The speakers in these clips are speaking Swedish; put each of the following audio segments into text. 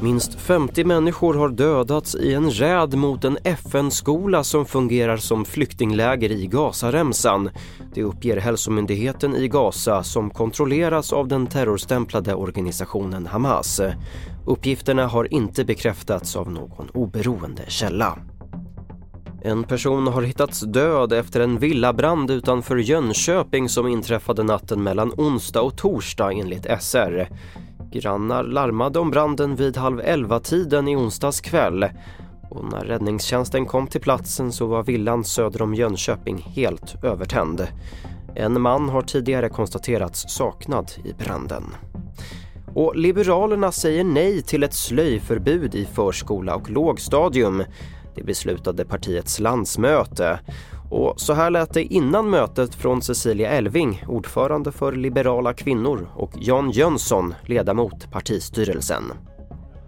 Minst 50 människor har dödats i en räd mot en FN-skola som fungerar som flyktingläger i Gazaremsan. Det uppger hälsomyndigheten i Gaza som kontrolleras av den terrorstämplade organisationen Hamas. Uppgifterna har inte bekräftats av någon oberoende källa. En person har hittats död efter en villabrand utanför Jönköping som inträffade natten mellan onsdag och torsdag enligt SR. Grannar larmade om branden vid halv elva tiden i onsdags kväll. Och när räddningstjänsten kom till platsen så var villan söder om Jönköping helt övertänd. En man har tidigare konstaterats saknad i branden. Och Liberalerna säger nej till ett slöjförbud i förskola och lågstadium. Det beslutade partiets landsmöte. Och så här lät det innan mötet från Cecilia Elving, ordförande för Liberala kvinnor och Jan Jönsson, ledamot partistyrelsen.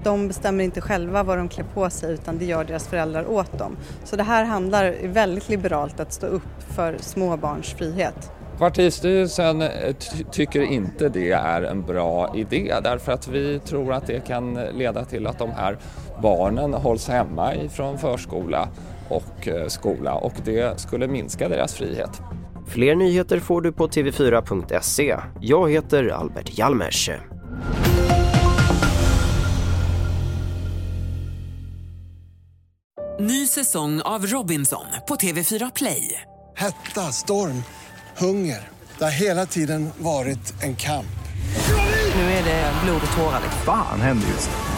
De bestämmer inte själva vad de klär på sig utan det gör deras föräldrar åt dem. Så det här handlar väldigt liberalt att stå upp för små barns frihet. Partistyrelsen tycker inte det är en bra idé därför att vi tror att det kan leda till att de här barnen hålls hemma ifrån förskola och skola och det skulle minska deras frihet. Fler nyheter får du på tv4.se. Jag heter Albert Hjalmers. Ny säsong av Robinson på TV4 Play. Hetta, storm, hunger. Det har hela tiden varit en kamp. Nu är det blod och tårar. Fan händer just nu.